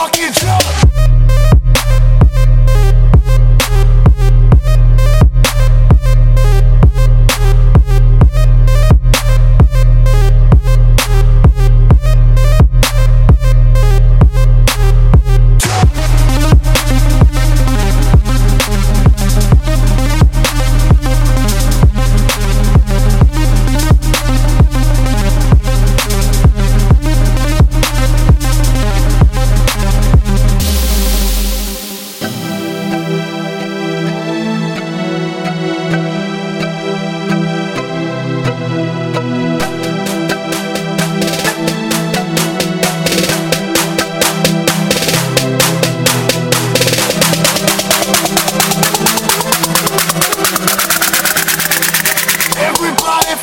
fucking job.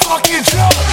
fucking joke.